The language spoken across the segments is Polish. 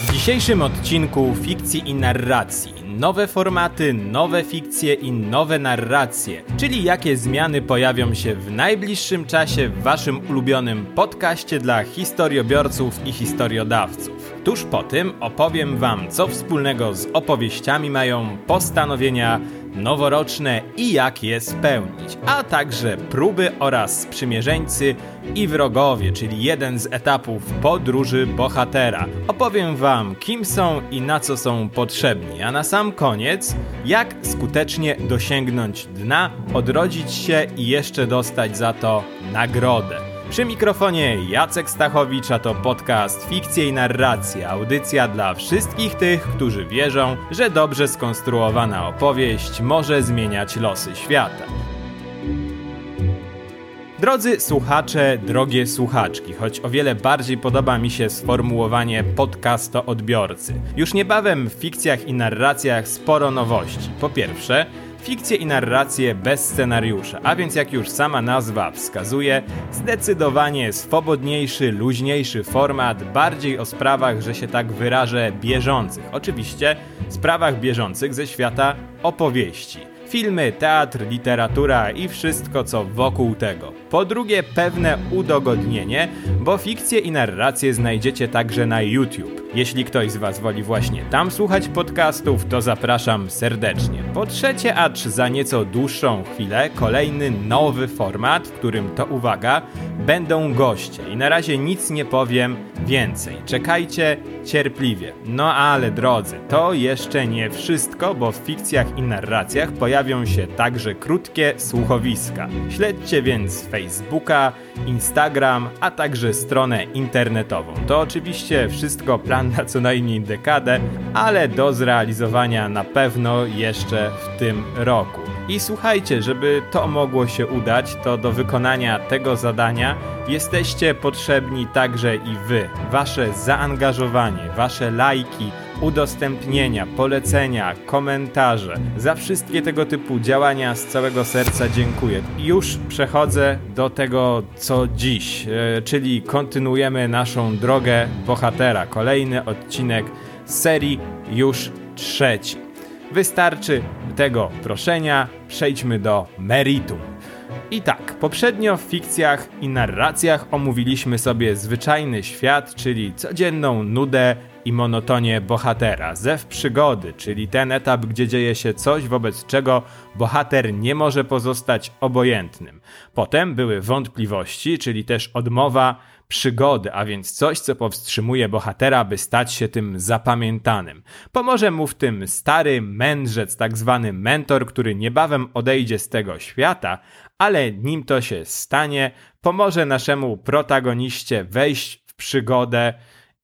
W dzisiejszym odcinku fikcji i narracji. Nowe formaty, nowe fikcje i nowe narracje, czyli jakie zmiany pojawią się w najbliższym czasie w waszym ulubionym podcaście dla historiobiorców i historiodawców. Tuż po tym opowiem wam, co wspólnego z opowieściami mają postanowienia noworoczne i jak je spełnić, a także próby oraz sprzymierzeńcy i wrogowie, czyli jeden z etapów podróży bohatera. Opowiem wam, kim są i na co są potrzebni, a na sam koniec, jak skutecznie dosięgnąć dna, odrodzić się i jeszcze dostać za to nagrodę. Przy mikrofonie Jacek Stachowicz, a to podcast Fikcje i Narracja, audycja dla wszystkich tych, którzy wierzą, że dobrze skonstruowana opowieść może zmieniać losy świata. Drodzy słuchacze, drogie słuchaczki, choć o wiele bardziej podoba mi się sformułowanie podcasto odbiorcy. Już niebawem w fikcjach i narracjach sporo nowości. Po pierwsze, fikcje i narracje bez scenariusza, a więc jak już sama nazwa wskazuje, zdecydowanie swobodniejszy, luźniejszy format, bardziej o sprawach, że się tak wyrażę, bieżących. Oczywiście sprawach bieżących ze świata opowieści. Filmy, teatr, literatura i wszystko co wokół tego. Po drugie, pewne udogodnienie, bo fikcje i narracje znajdziecie także na YouTube. Jeśli ktoś z Was woli właśnie tam słuchać podcastów, to zapraszam serdecznie. Po trzecie, acz za nieco dłuższą chwilę, kolejny nowy format, w którym to uwaga, będą goście. I na razie nic nie powiem więcej. Czekajcie cierpliwie. No ale drodzy, to jeszcze nie wszystko, bo w fikcjach i narracjach pojawią się także krótkie słuchowiska. Śledźcie więc Facebooka, Instagram, a także stronę internetową. To oczywiście wszystko plan na co najmniej dekadę, ale do zrealizowania na pewno jeszcze w tym roku. I słuchajcie, żeby to mogło się udać, to do wykonania tego zadania jesteście potrzebni także i wy. Wasze zaangażowanie, wasze lajki, udostępnienia, polecenia, komentarze. Za wszystkie tego typu działania z całego serca dziękuję. Już przechodzę do tego, co dziś, e, czyli kontynuujemy naszą drogę bohatera. Kolejny odcinek serii, już trzeci. Wystarczy tego proszenia, przejdźmy do meritum. I tak, poprzednio w fikcjach i narracjach omówiliśmy sobie zwyczajny świat, czyli codzienną nudę i monotonię bohatera. Zew przygody, czyli ten etap, gdzie dzieje się coś, wobec czego bohater nie może pozostać obojętnym. Potem były wątpliwości, czyli też odmowa przygody, a więc coś, co powstrzymuje bohatera, by stać się tym zapamiętanym. Pomoże mu w tym stary mędrzec, tak zwany mentor, który niebawem odejdzie z tego świata, ale nim to się stanie, pomoże naszemu protagoniście wejść w przygodę,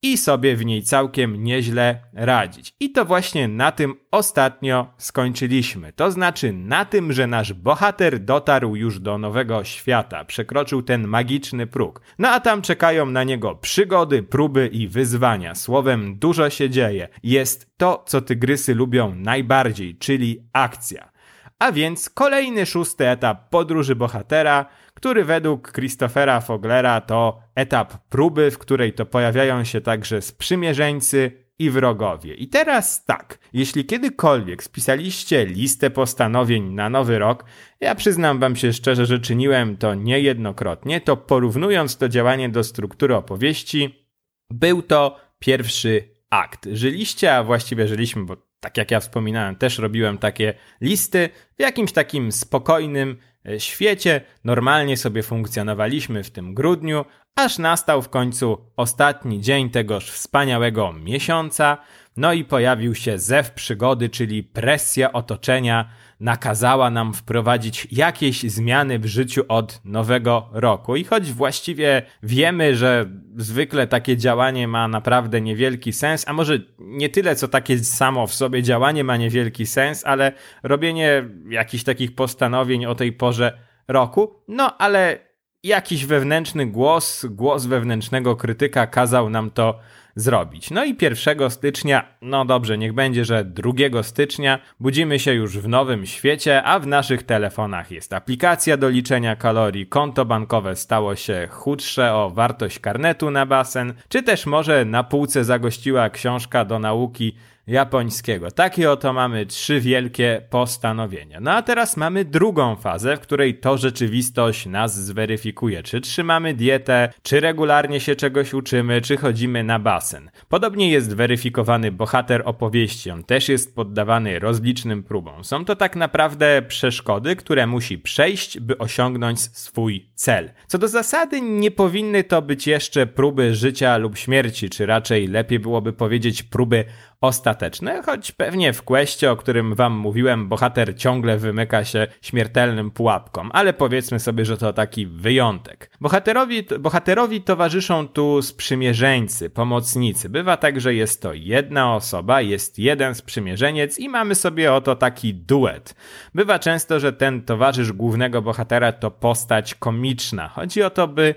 i sobie w niej całkiem nieźle radzić. I to właśnie na tym ostatnio skończyliśmy. To znaczy na tym, że nasz bohater dotarł już do nowego świata, przekroczył ten magiczny próg. No a tam czekają na niego przygody, próby i wyzwania. Słowem, dużo się dzieje. Jest to, co tygrysy lubią najbardziej, czyli akcja. A więc kolejny szósty etap podróży bohatera, który według Christophera Foglera to etap próby, w której to pojawiają się także sprzymierzeńcy i wrogowie. I teraz tak, jeśli kiedykolwiek spisaliście listę postanowień na nowy rok, ja przyznam wam się szczerze, że czyniłem to niejednokrotnie, to porównując to działanie do struktury opowieści, był to pierwszy akt. Żyliście, a właściwie żyliśmy, bo tak jak ja wspominałem, też robiłem takie listy w jakimś takim spokojnym e, świecie. Normalnie sobie funkcjonowaliśmy w tym grudniu, aż nastał w końcu ostatni dzień tegoż wspaniałego miesiąca. No i pojawił się zew przygody, czyli presja otoczenia nakazała nam wprowadzić jakieś zmiany w życiu od nowego roku. I choć właściwie wiemy, że zwykle takie działanie ma naprawdę niewielki sens, a może nie tyle, co takie samo w sobie działanie ma niewielki sens, ale robienie jakichś takich postanowień o tej porze roku, no ale jakiś wewnętrzny głos, głos wewnętrznego krytyka kazał nam to zrobić. No i 1 stycznia, no dobrze, niech będzie, że 2 stycznia budzimy się już w nowym świecie, a w naszych telefonach jest aplikacja do liczenia kalorii, konto bankowe stało się chudsze o wartość karnetu na basen, czy też może na półce zagościła książka do nauki japońskiego. Takie oto mamy trzy wielkie postanowienia. No a teraz mamy drugą fazę, w której to rzeczywistość nas zweryfikuje. Czy trzymamy dietę, czy regularnie się czegoś uczymy, czy chodzimy na basen. Podobnie jest weryfikowany bohater opowieści. On też jest poddawany rozlicznym próbom. Są to tak naprawdę przeszkody, które musi przejść, by osiągnąć swój cel. Co do zasady, nie powinny to być jeszcze próby życia lub śmierci, czy raczej lepiej byłoby powiedzieć próby ostateczne, choć pewnie w questie, o którym wam mówiłem, bohater ciągle wymyka się śmiertelnym pułapkom, ale powiedzmy sobie, że to taki wyjątek. Bohaterowi, bohaterowi towarzyszą tu sprzymierzeńcy, pomocnicy. Bywa tak, że jest to jedna osoba, jest jeden sprzymierzeniec i mamy sobie oto taki duet. Bywa często, że ten towarzysz głównego bohatera to postać komiczna. Chodzi o to, by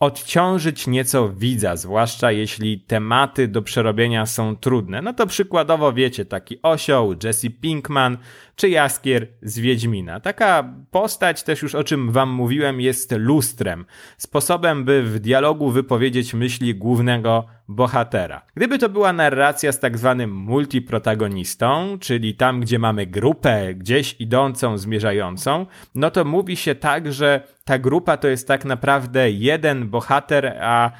odciążyć nieco widza, zwłaszcza jeśli tematy do przerobienia są trudne. No to przykładowo wiecie, taki osioł, Jesse Pinkman czy Jaskier z Wiedźmina. Taka postać też już o czym wam mówiłem jest lustrem, sposobem by w dialogu wypowiedzieć myśli głównego bohatera. Gdyby to była narracja z tak zwanym multiprotagonistą, czyli tam gdzie mamy grupę gdzieś idącą, zmierzającą, no to mówi się tak, że ta grupa to jest tak naprawdę jeden bohater, a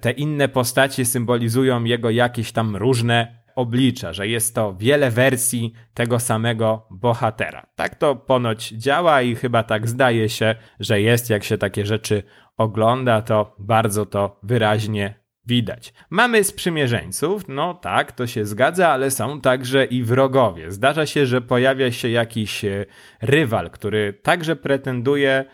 te inne postacie symbolizują jego jakieś tam różne oblicza, że jest to wiele wersji tego samego bohatera. Tak to ponoć działa i chyba tak zdaje się, że jest, jak się takie rzeczy ogląda, to bardzo to wyraźnie widać. Mamy sprzymierzeńców, no tak, to się zgadza, ale są także i wrogowie. Zdarza się, że pojawia się jakiś e, rywal, który także pretenduje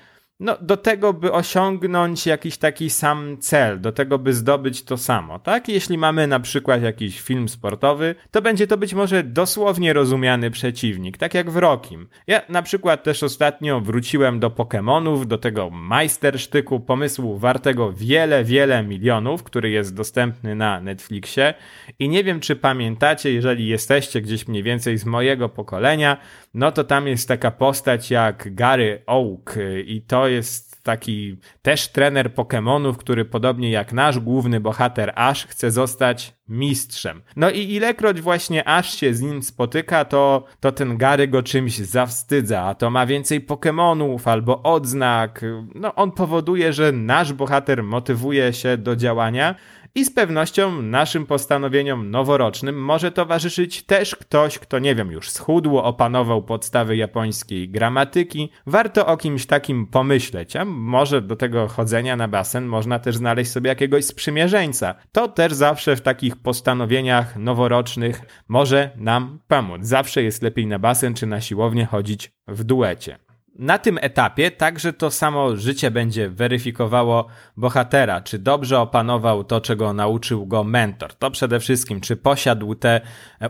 no, do tego, by osiągnąć jakiś taki sam cel, do tego, by zdobyć to samo, tak? Jeśli mamy na przykład jakiś film sportowy, to będzie to być może dosłownie rozumiany przeciwnik, tak jak w Rokim. Ja na przykład też ostatnio wróciłem do Pokémonów, do tego majstersztyku pomysłu wartego wiele, wiele milionów, który jest dostępny na Netflixie i nie wiem, czy pamiętacie, jeżeli jesteście gdzieś mniej więcej z mojego pokolenia, no to tam jest taka postać jak Gary Oak i to jest taki też trener Pokémonów, który podobnie jak nasz główny bohater Ash chce zostać mistrzem. No i ilekroć właśnie Ash się z nim spotyka, to, to ten Gary go czymś zawstydza, a to ma więcej Pokémonów albo odznak. No on powoduje, że nasz bohater motywuje się do działania, i z pewnością naszym postanowieniom noworocznym może towarzyszyć też ktoś, kto nie wiem, już schudło, opanował podstawy japońskiej gramatyki. Warto o kimś takim pomyśleć, a może do tego chodzenia na basen można też znaleźć sobie jakiegoś sprzymierzeńca. To też zawsze w takich postanowieniach noworocznych może nam pomóc. Zawsze jest lepiej na basen czy na siłownię chodzić w duecie. Na tym etapie także to samo życie będzie weryfikowało bohatera, czy dobrze opanował to, czego nauczył go mentor. To przede wszystkim, czy posiadł te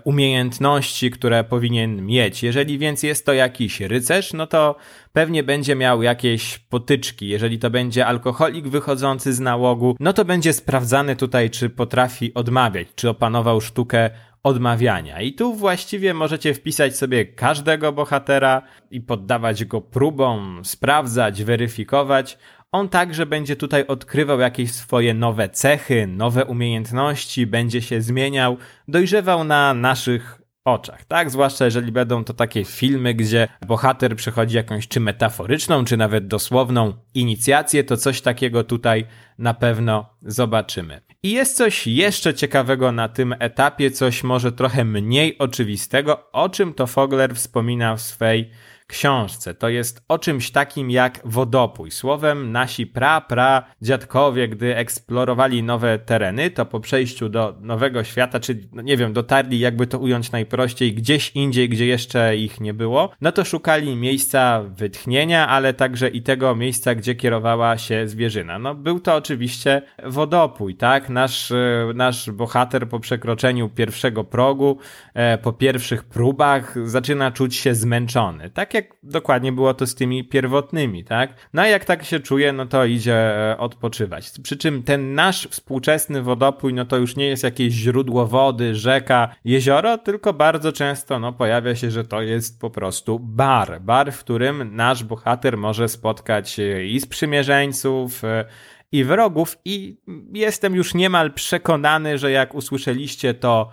umiejętności, które powinien mieć. Jeżeli więc jest to jakiś rycerz, no to pewnie będzie miał jakieś potyczki. Jeżeli to będzie alkoholik wychodzący z nałogu, no to będzie sprawdzany tutaj, czy potrafi odmawiać, czy opanował sztukę odmawiania. I tu właściwie możecie wpisać sobie każdego bohatera i poddawać go próbom, sprawdzać, weryfikować. On także będzie tutaj odkrywał jakieś swoje nowe cechy, nowe umiejętności, będzie się zmieniał, dojrzewał na naszych oczach, tak? Zwłaszcza jeżeli będą to takie filmy, gdzie bohater przechodzi jakąś czy metaforyczną, czy nawet dosłowną inicjację, to coś takiego tutaj na pewno zobaczymy. I jest coś jeszcze ciekawego na tym etapie, coś może trochę mniej oczywistego, o czym to Fogler wspomina w swej książce. To jest o czymś takim jak wodopój. Słowem, nasi pra, pra dziadkowie, gdy eksplorowali nowe tereny, to po przejściu do nowego świata, czy no nie wiem, dotarli, jakby to ująć najprościej, gdzieś indziej, gdzie jeszcze ich nie było, no to szukali miejsca wytchnienia, ale także i tego miejsca, gdzie kierowała się zwierzyna. No był to oczywiście wodopój, tak? Nasz, e, nasz bohater po przekroczeniu pierwszego progu, e, po pierwszych próbach zaczyna czuć się zmęczony. Tak jak dokładnie było to z tymi pierwotnymi, tak? No a jak tak się czuje, no to idzie e, odpoczywać. Przy czym ten nasz współczesny wodopój, no to już nie jest jakieś źródło wody, rzeka, jezioro, tylko bardzo często no, pojawia się, że to jest po prostu bar. Bar, w którym nasz bohater może spotkać e, i sprzymierzeńców, e, i wrogów, i jestem już niemal przekonany, że jak usłyszeliście to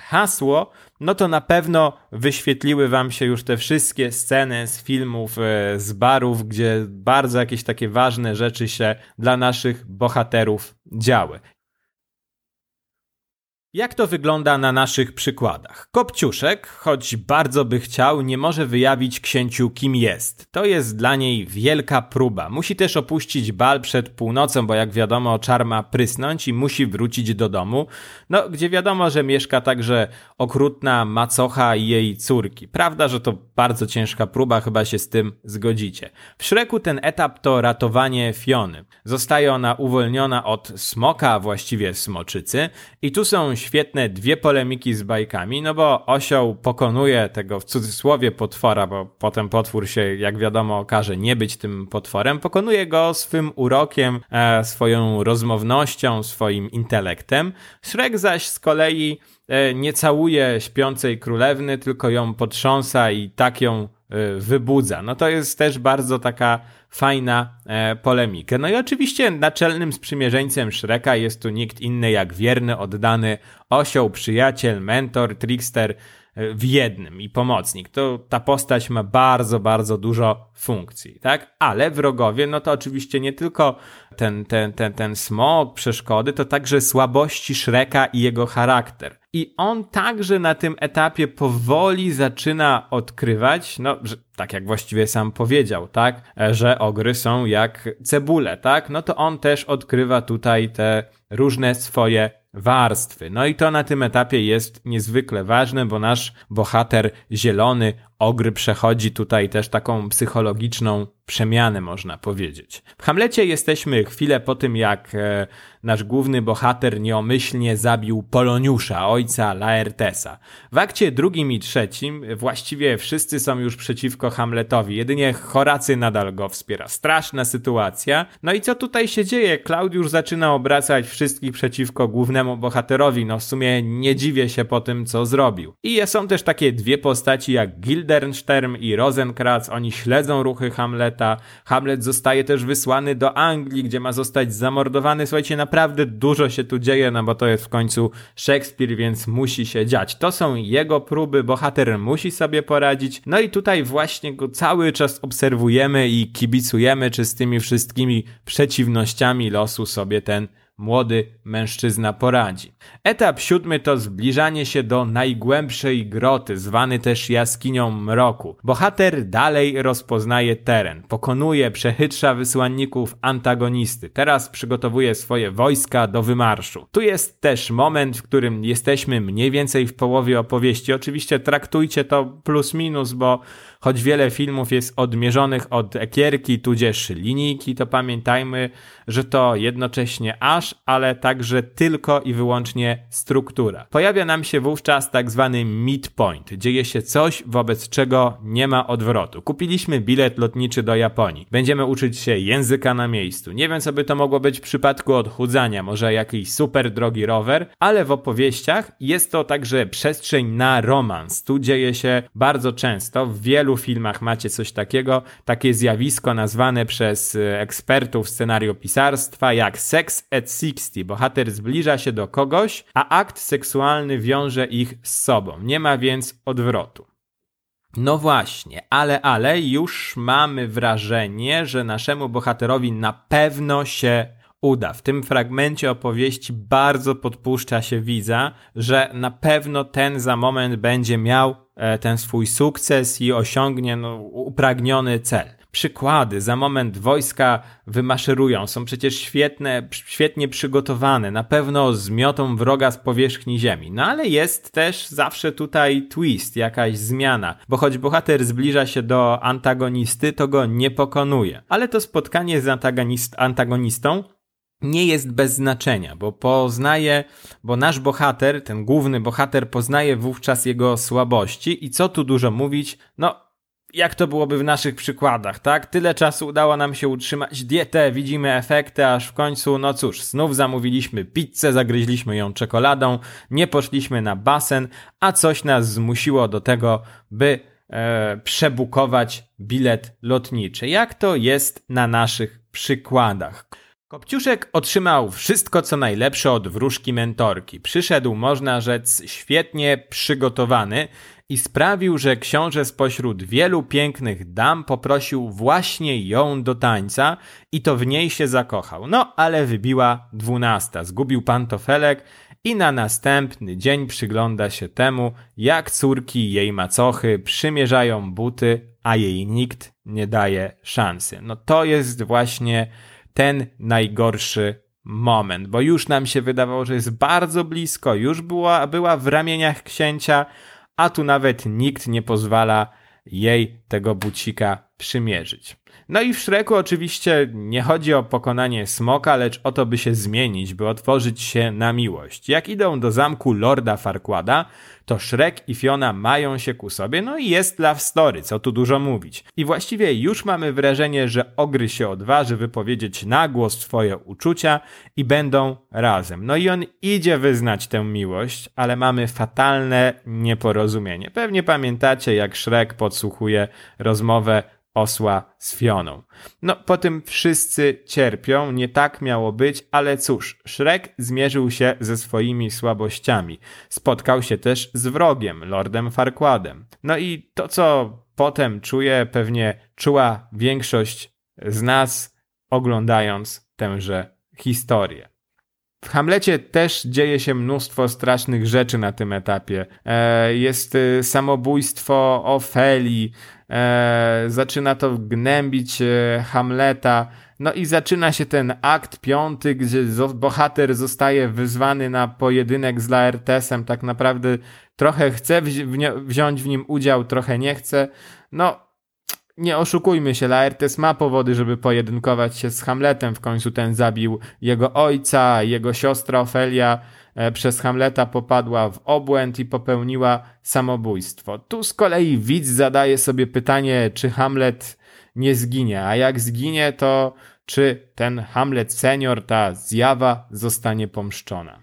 hasło, no to na pewno wyświetliły wam się już te wszystkie sceny z filmów, e, z barów, gdzie bardzo jakieś takie ważne rzeczy się dla naszych bohaterów działy. Jak to wygląda na naszych przykładach? Kopciuszek, choć bardzo by chciał, nie może wyjawić księciu kim jest. To jest dla niej wielka próba. Musi też opuścić bal przed północą, bo jak wiadomo czar ma prysnąć i musi wrócić do domu, no gdzie wiadomo, że mieszka także okrutna macocha i jej córki. Prawda, że to bardzo ciężka próba, chyba się z tym zgodzicie. W Szreku ten etap to ratowanie Fiony. Zostaje ona uwolniona od smoka, właściwie smoczycy i tu są świetne dwie polemiki z bajkami, no bo osioł pokonuje tego w cudzysłowie potwora, bo potem potwór się, jak wiadomo, okaże nie być tym potworem, pokonuje go swym urokiem, e, swoją rozmownością, swoim intelektem. Shrek zaś z kolei e, nie całuje śpiącej królewny, tylko ją potrząsa i tak ją wybudza. No to jest też bardzo taka fajna e, polemika. No i oczywiście naczelnym sprzymierzeńcem Shreka jest tu nikt inny jak wierny, oddany osioł, przyjaciel, mentor, trickster e, w jednym i pomocnik. To ta postać ma bardzo, bardzo dużo funkcji, tak? Ale wrogowie, no to oczywiście nie tylko ten, ten, ten, ten smog, przeszkody, to także słabości Shreka i jego charakter. I on także na tym etapie powoli zaczyna odkrywać, no, że, tak jak właściwie sam powiedział, tak, że ogry są jak cebule, tak, no to on też odkrywa tutaj te różne swoje warstwy. No i to na tym etapie jest niezwykle ważne, bo nasz bohater zielony ogry przechodzi tutaj też taką psychologiczną przemianę, można powiedzieć. W Hamlecie jesteśmy chwilę po tym, jak e, nasz główny bohater nieomyślnie zabił Poloniusza, ojca Laertesa. W akcie drugim i trzecim właściwie wszyscy są już przeciwko Hamletowi, jedynie Horacy nadal go wspiera. Straszna sytuacja. No i co tutaj się dzieje? Klaudiusz zaczyna obracać wszystkich przeciwko głównemu bohaterowi. No w sumie nie dziwię się po tym, co zrobił. I są też takie dwie postaci jak Gildenstern i Rosenkratz. Oni śledzą ruchy Hamleta. Hamlet zostaje też wysłany do Anglii, gdzie ma zostać zamordowany. Słuchajcie, naprawdę dużo się tu dzieje, no bo to jest w końcu Szekspir, więc musi się dziać. To są jego próby, bohater musi sobie poradzić. No i tutaj właśnie go cały czas obserwujemy i kibicujemy, czy z tymi wszystkimi przeciwnościami losu sobie ten młody mężczyzna poradzi. Etap siódmy to zbliżanie się do najgłębszej groty, zwany też jaskinią mroku. Bohater dalej rozpoznaje teren, pokonuje, przechytrza wysłanników antagonisty. Teraz przygotowuje swoje wojska do wymarszu. Tu jest też moment, w którym jesteśmy mniej więcej w połowie opowieści. Oczywiście traktujcie to plus minus, bo choć wiele filmów jest odmierzonych od ekierki, tudzież linijki, to pamiętajmy, że to jednocześnie aż, ale także tylko i wyłącznie struktura. Pojawia nam się wówczas tak zwany midpoint. Dzieje się coś, wobec czego nie ma odwrotu. Kupiliśmy bilet lotniczy do Japonii. Będziemy uczyć się języka na miejscu. Nie wiem, co by to mogło być w przypadku odchudzania, może jakiś super drogi rower, ale w opowieściach jest to także przestrzeń na romans. Tu dzieje się bardzo często. W wielu filmach macie coś takiego, takie zjawisko nazwane przez e, ekspertów scenariopisarstwa jak sex at 60. Bohater zbliża się do kogoś, a akt seksualny wiąże ich z sobą. Nie ma więc odwrotu. No właśnie, ale, ale już mamy wrażenie, że naszemu bohaterowi na pewno się uda. W tym fragmencie opowieści bardzo podpuszcza się widza, że na pewno ten za moment będzie miał e, ten swój sukces i osiągnie no, upragniony cel przykłady. Za moment wojska wymaszerują, są przecież świetne, świetnie przygotowane, na pewno zmiotą wroga z powierzchni ziemi. No ale jest też zawsze tutaj twist, jakaś zmiana, bo choć bohater zbliża się do antagonisty, to go nie pokonuje. Ale to spotkanie z antagonist antagonistą nie jest bez znaczenia, bo poznaje, bo nasz bohater, ten główny bohater poznaje wówczas jego słabości i co tu dużo mówić, no jak to byłoby w naszych przykładach, tak? Tyle czasu udało nam się utrzymać dietę, widzimy efekty, aż w końcu, no cóż, znów zamówiliśmy pizzę, zagryźliśmy ją czekoladą, nie poszliśmy na basen, a coś nas zmusiło do tego, by e, przebukować bilet lotniczy. Jak to jest na naszych przykładach? Kopciuszek otrzymał wszystko co najlepsze od wróżki mentorki. Przyszedł, można rzec, świetnie przygotowany i sprawił, że książę spośród wielu pięknych dam poprosił właśnie ją do tańca i to w niej się zakochał. No, ale wybiła dwunasta. Zgubił pantofelek i na następny dzień przygląda się temu, jak córki jej macochy przymierzają buty, a jej nikt nie daje szansy. No to jest właśnie ten najgorszy moment, bo już nam się wydawało, że jest bardzo blisko, już była, była w ramieniach księcia, a tu nawet nikt nie pozwala jej tego bucika przymierzyć. No i w Shreku oczywiście nie chodzi o pokonanie smoka, lecz o to, by się zmienić, by otworzyć się na miłość. Jak idą do zamku Lorda Farquada, to Shrek i Fiona mają się ku sobie, no i jest love story, co tu dużo mówić. I właściwie już mamy wrażenie, że Ogry się odważy wypowiedzieć na głos swoje uczucia i będą razem. No i on idzie wyznać tę miłość, ale mamy fatalne nieporozumienie. Pewnie pamiętacie, jak Shrek podsłuchuje rozmowę osła z Fioną. No, po tym wszyscy cierpią, nie tak miało być, ale cóż, Shrek zmierzył się ze swoimi słabościami. Spotkał się też z wrogiem, Lordem Farquadem. No i to, co potem czuje, pewnie czuła większość z nas, oglądając tęże historię. W Hamlecie też dzieje się mnóstwo strasznych rzeczy na tym etapie. E, jest y, samobójstwo Ofeli, e, zaczyna to gnębić e, Hamleta, no i zaczyna się ten akt piąty, gdzie bohater zostaje wyzwany na pojedynek z Laertesem, tak naprawdę trochę chce wziąć w nim udział, trochę nie chce. No, nie oszukujmy się, Laertes ma powody, żeby pojedynkować się z Hamletem. W końcu ten zabił jego ojca, jego siostra Ofelia e, przez Hamleta popadła w obłęd i popełniła samobójstwo. Tu z kolei widz zadaje sobie pytanie, czy Hamlet nie zginie, a jak zginie, to czy ten Hamlet senior, ta zjawa zostanie pomszczona.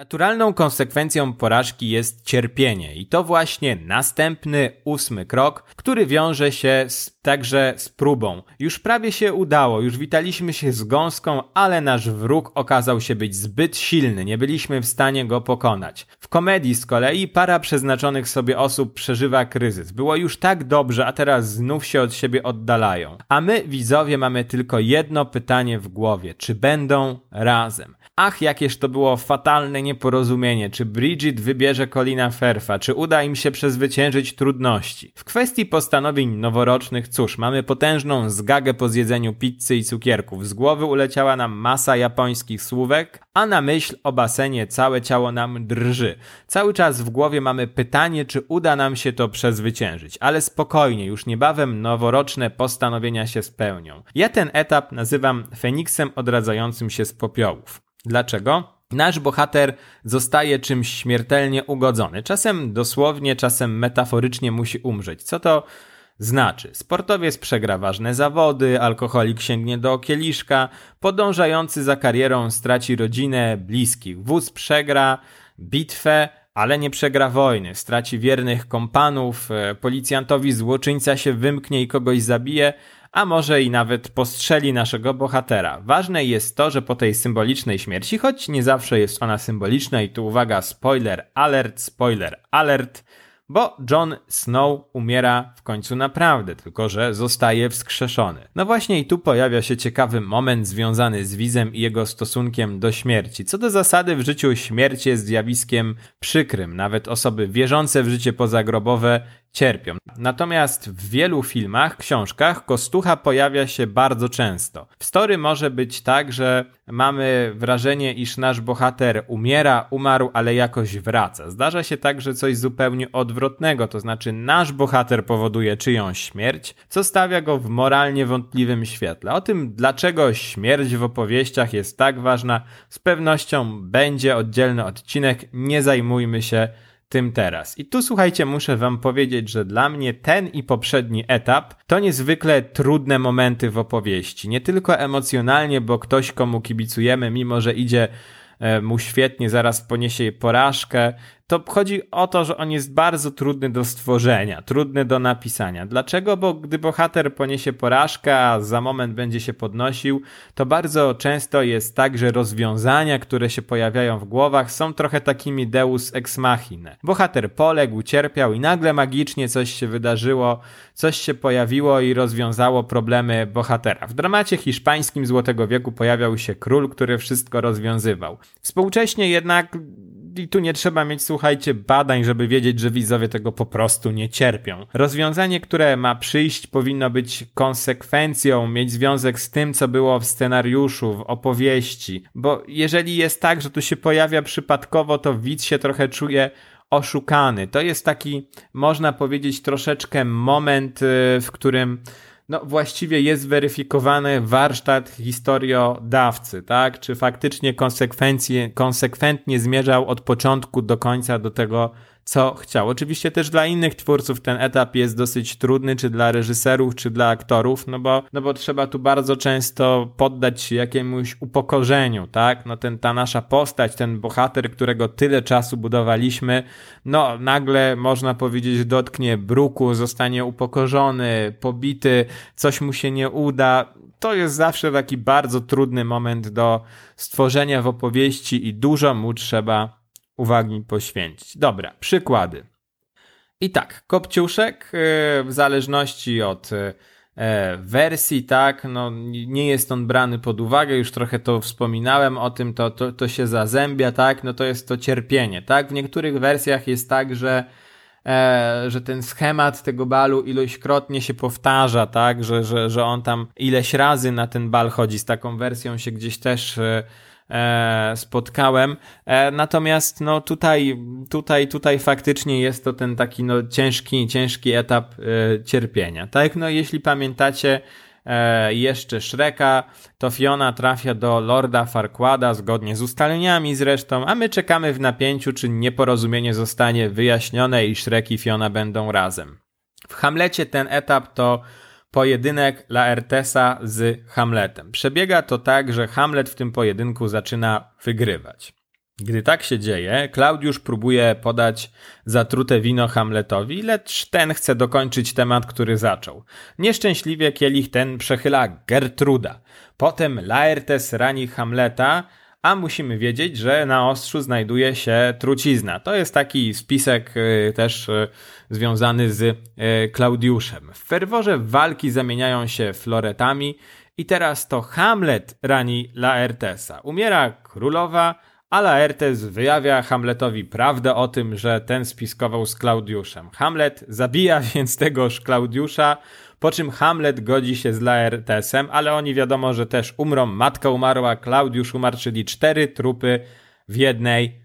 Naturalną konsekwencją porażki jest cierpienie i to właśnie następny, ósmy krok, który wiąże się z, także z próbą. Już prawie się udało, już witaliśmy się z gąską, ale nasz wróg okazał się być zbyt silny, nie byliśmy w stanie go pokonać. W komedii z kolei para przeznaczonych sobie osób przeżywa kryzys. Było już tak dobrze, a teraz znów się od siebie oddalają. A my, widzowie, mamy tylko jedno pytanie w głowie. Czy będą razem? Ach, jakież to było fatalne nieporozumienie. Czy Bridget wybierze Colina Ferfa? Czy uda im się przezwyciężyć trudności? W kwestii postanowień noworocznych, cóż, mamy potężną zgagę po zjedzeniu pizzy i cukierków. Z głowy uleciała nam masa japońskich słówek, a na myśl o basenie całe ciało nam drży. Cały czas w głowie mamy pytanie, czy uda nam się to przezwyciężyć. Ale spokojnie, już niebawem noworoczne postanowienia się spełnią. Ja ten etap nazywam Feniksem odradzającym się z popiołów. Dlaczego? Nasz bohater zostaje czymś śmiertelnie ugodzony. Czasem dosłownie, czasem metaforycznie musi umrzeć. Co to znaczy? Sportowiec przegra ważne zawody, alkoholik sięgnie do kieliszka, podążający za karierą straci rodzinę, bliskich. Wóz przegra bitwę, ale nie przegra wojny. Straci wiernych kompanów, e, policjantowi złoczyńca się wymknie i kogoś zabije, a może i nawet postrzeli naszego bohatera. Ważne jest to, że po tej symbolicznej śmierci, choć nie zawsze jest ona symboliczna i tu uwaga, spoiler alert, spoiler alert, bo Jon Snow umiera w końcu naprawdę, tylko że zostaje wskrzeszony. No właśnie i tu pojawia się ciekawy moment związany z Wizem i jego stosunkiem do śmierci. Co do zasady w życiu śmierć jest zjawiskiem przykrym. Nawet osoby wierzące w życie pozagrobowe cierpią. Natomiast w wielu filmach, książkach Kostucha pojawia się bardzo często. W story może być tak, że mamy wrażenie, iż nasz bohater umiera, umarł, ale jakoś wraca. Zdarza się także coś zupełnie odwrotnego, to znaczy nasz bohater powoduje czyjąś śmierć, co stawia go w moralnie wątpliwym świetle. O tym, dlaczego śmierć w opowieściach jest tak ważna, z pewnością będzie oddzielny odcinek, nie zajmujmy się tym teraz. I tu słuchajcie, muszę wam powiedzieć, że dla mnie ten i poprzedni etap to niezwykle trudne momenty w opowieści. Nie tylko emocjonalnie, bo ktoś komu kibicujemy, mimo że idzie e, mu świetnie, zaraz poniesie porażkę, to chodzi o to, że on jest bardzo trudny do stworzenia, trudny do napisania. Dlaczego? Bo gdy bohater poniesie porażkę, a za moment będzie się podnosił, to bardzo często jest tak, że rozwiązania, które się pojawiają w głowach, są trochę takimi deus ex machina. Bohater poległ, cierpiał i nagle magicznie coś się wydarzyło, coś się pojawiło i rozwiązało problemy bohatera. W dramacie hiszpańskim Złotego Wieku pojawiał się król, który wszystko rozwiązywał. Współcześnie jednak i tu nie trzeba mieć, słuchajcie, badań, żeby wiedzieć, że widzowie tego po prostu nie cierpią. Rozwiązanie, które ma przyjść, powinno być konsekwencją, mieć związek z tym, co było w scenariuszu, w opowieści. Bo jeżeli jest tak, że tu się pojawia przypadkowo, to widz się trochę czuje oszukany. To jest taki, można powiedzieć, troszeczkę moment, y, w którym no właściwie jest weryfikowany warsztat historiodawcy, tak? Czy faktycznie konsekwencje, konsekwentnie zmierzał od początku do końca do tego, co chciał. Oczywiście też dla innych twórców ten etap jest dosyć trudny, czy dla reżyserów, czy dla aktorów, no bo, no bo trzeba tu bardzo często poddać się jakiemuś upokorzeniu, tak? No ten, ta nasza postać, ten bohater, którego tyle czasu budowaliśmy, no nagle można powiedzieć dotknie bruku, zostanie upokorzony, pobity, coś mu się nie uda. To jest zawsze taki bardzo trudny moment do stworzenia w opowieści i dużo mu trzeba uwagi poświęcić. Dobra, przykłady. I tak, Kopciuszek y, w zależności od y, e, wersji, tak, no nie jest on brany pod uwagę, już trochę to wspominałem o tym, to, to, to się zazębia, tak, no to jest to cierpienie, tak, w niektórych wersjach jest tak, że e, że ten schemat tego balu ilośkrotnie się powtarza, tak, że, że, że on tam ileś razy na ten bal chodzi, z taką wersją się gdzieś też e, spotkałem. E, natomiast no tutaj, tutaj, tutaj faktycznie jest to ten taki no ciężki, ciężki etap e, cierpienia. Tak, no jeśli pamiętacie e, jeszcze Shreka, to Fiona trafia do Lorda Farquada zgodnie z ustaleniami zresztą, a my czekamy w napięciu, czy nieporozumienie zostanie wyjaśnione i Shrek i Fiona będą razem. W Hamlecie ten etap to pojedynek Laertesa z Hamletem. Przebiega to tak, że Hamlet w tym pojedynku zaczyna wygrywać. Gdy tak się dzieje, Klaudiusz próbuje podać zatrute wino Hamletowi, lecz ten chce dokończyć temat, który zaczął. Nieszczęśliwie kielich ten przechyla Gertruda. Potem Laertes rani Hamleta, a musimy wiedzieć, że na ostrzu znajduje się trucizna. To jest taki spisek y, też y, związany z y, Klaudiuszem. W ferworze walki zamieniają się floretami i teraz to Hamlet rani Laertesa. Umiera królowa, a Laertes wyjawia Hamletowi prawdę o tym, że ten spiskował z Klaudiuszem. Hamlet zabija więc tegoż Klaudiusza, po czym Hamlet godzi się z Laertesem, ale oni wiadomo, że też umrą. Matka umarła, Klaudiusz umarł, czyli cztery trupy w jednej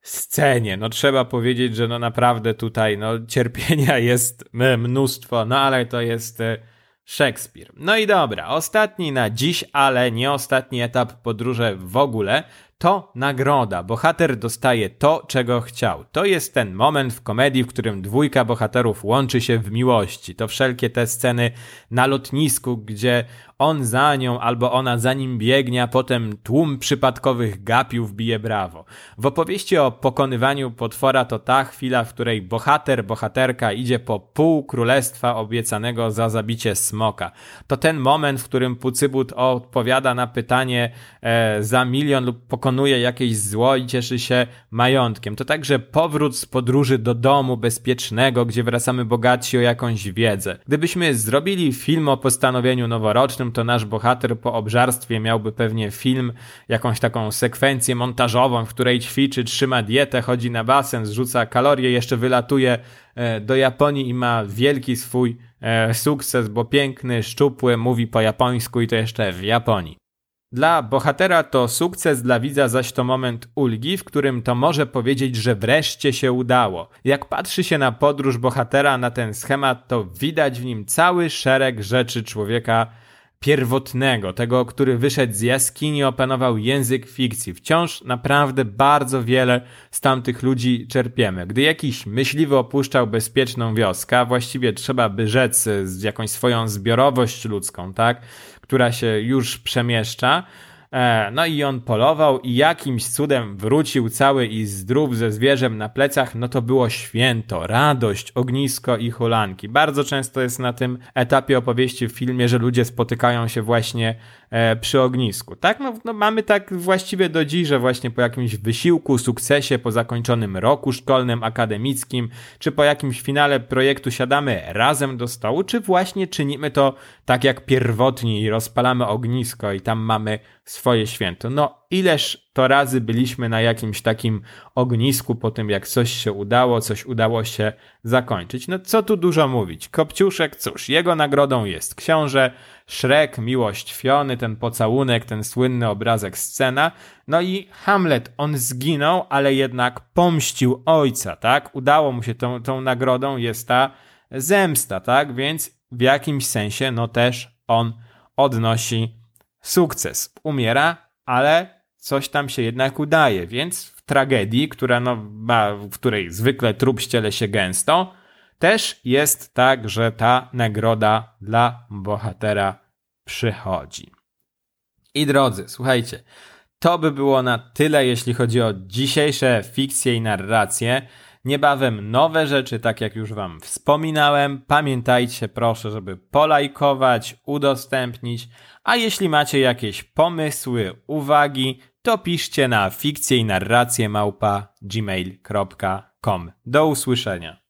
scenie. No trzeba powiedzieć, że no naprawdę tutaj no cierpienia jest mnóstwo, no ale to jest e, Szekspir. No i dobra, ostatni na dziś, ale nie ostatni etap podróży w ogóle, to nagroda. Bohater dostaje to, czego chciał. To jest ten moment w komedii, w którym dwójka bohaterów łączy się w miłości. To wszelkie te sceny na lotnisku, gdzie on za nią albo ona za nim biegnie, a potem tłum przypadkowych gapiów bije brawo. W opowieści o pokonywaniu potwora to ta chwila, w której bohater, bohaterka idzie po pół królestwa obiecanego za zabicie smoka. To ten moment, w którym Pucybut odpowiada na pytanie e, za milion lub pokonuje jakieś zło i cieszy się majątkiem. To także powrót z podróży do domu bezpiecznego, gdzie wracamy bogatsi o jakąś wiedzę. Gdybyśmy zrobili film o postanowieniu noworocznym, to nasz bohater po obżarstwie miałby pewnie film, jakąś taką sekwencję montażową, w której ćwiczy, trzyma dietę, chodzi na basen, zrzuca kalorie, jeszcze wylatuje e, do Japonii i ma wielki swój e, sukces, bo piękny, szczupły, mówi po japońsku i to jeszcze w Japonii. Dla bohatera to sukces, dla widza zaś to moment ulgi, w którym to może powiedzieć, że wreszcie się udało. Jak patrzy się na podróż bohatera, na ten schemat, to widać w nim cały szereg rzeczy człowieka pierwotnego, tego, który wyszedł z jaskini, opanował język fikcji. Wciąż naprawdę bardzo wiele z tamtych ludzi czerpiemy. Gdy jakiś myśliwy opuszczał bezpieczną wioskę, właściwie trzeba by rzec z jakąś swoją zbiorowość ludzką, tak, która się już przemieszcza, no i on polował i jakimś cudem wrócił cały i zdrów ze zwierzem na plecach, no to było święto, radość, ognisko i hulanki. Bardzo często jest na tym etapie opowieści w filmie, że ludzie spotykają się właśnie e, przy ognisku. Tak, no, no mamy tak właściwie do dziś, że właśnie po jakimś wysiłku, sukcesie, po zakończonym roku szkolnym, akademickim, czy po jakimś finale projektu siadamy razem do stołu, czy właśnie czynimy to tak jak pierwotni i rozpalamy ognisko i tam mamy swoje święto. No, ileż to razy byliśmy na jakimś takim ognisku po tym, jak coś się udało, coś udało się zakończyć. No, co tu dużo mówić. Kopciuszek, cóż, jego nagrodą jest książę, Szrek, miłość Fiony, ten pocałunek, ten słynny obrazek scena. No i Hamlet, on zginął, ale jednak pomścił ojca, tak? Udało mu się tą, tą nagrodą, jest ta zemsta, tak? Więc w jakimś sensie, no też on odnosi sukces. Umiera, ale coś tam się jednak udaje, więc w tragedii, która no, ma, w której zwykle trup ściele się gęsto, też jest tak, że ta nagroda dla bohatera przychodzi. I drodzy, słuchajcie, to by było na tyle, jeśli chodzi o dzisiejsze fikcje i narracje. Niebawem nowe rzeczy, tak jak już Wam wspominałem. Pamiętajcie proszę, żeby polajkować, udostępnić, a jeśli macie jakieś pomysły, uwagi, to piszcie na fikcje i narracje małpa gmail.com. Do usłyszenia.